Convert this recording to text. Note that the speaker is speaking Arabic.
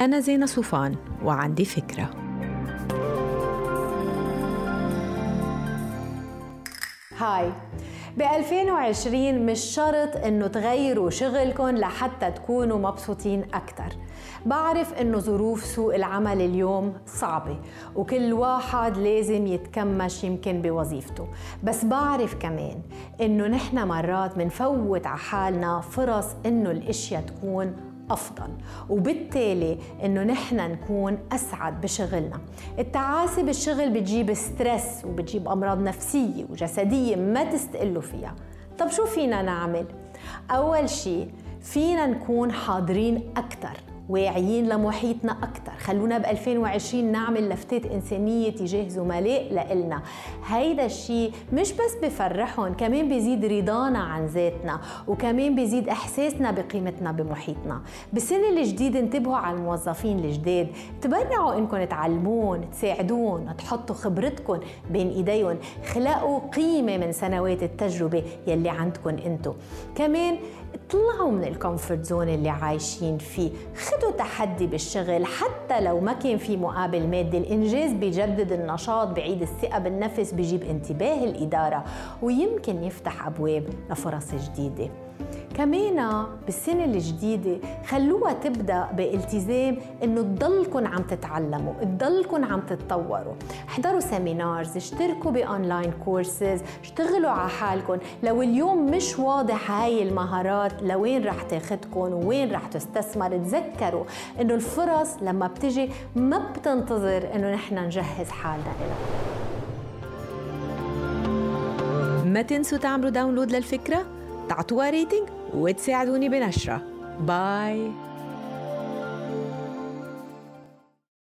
أنا زينة صوفان وعندي فكرة. هاي. ب 2020 مش شرط إنه تغيروا شغلكم لحتى تكونوا مبسوطين أكثر بعرف إنه ظروف سوق العمل اليوم صعبة وكل واحد لازم يتكمش يمكن بوظيفته. بس بعرف كمان إنه نحن مرات منفوت على حالنا فرص إنه الإشياء تكون أفضل. وبالتالي إنه نحن نكون أسعد بشغلنا. التعاسة بالشغل بتجيب ستريس وبتجيب أمراض نفسية وجسدية ما تستقلوا فيها. طب شو فينا نعمل؟ أول شيء فينا نكون حاضرين أكثر واعيين لمحيطنا أكثر خلونا ب 2020 نعمل لفتات إنسانية تجاه زملاء لإلنا. هيدا الشيء مش بس بفرحهم كمان بيزيد رضانا عن ذاتنا وكمان بيزيد إحساسنا بقيمتنا بمحيطنا. بالسنة الجديدة انتبهوا على الموظفين الجداد. تبرعوا إنكم تعلمون تساعدون تحطوا خبرتكم بين إيديهم. خلقوا قيمة من سنوات التجربة يلي عندكم انتو. كمان اطلعوا من ال comfort zone اللي عايشين فيه. خدوا تحدي بالشغل حتى لو ما كان في مقابل مادي. الإنجاز بيجدد النشاط بعيد الثقة بالنفس بيجيب انتباه الإدارة ويمكن يفتح أبواب لفرص جديدة. كمان بالسنة الجديدة خلوها تبدأ بالتزام إنه تضلكم عم تتعلموا تضلكم عم تتطوروا. احضروا seminars اشتركوا ب online courses اشتغلوا على حالكم لو اليوم مش واضح هاي المهارات لوين رح تاخدكم وين رح تستثمر؟ تذكروا إنه الفرص لما بتجي ما بتنتظر إنه نحن نجهز حالنا لها ما تنسوا تعملوا download للفكرة؟ تعطوها rating وتساعدوني بنشره. bye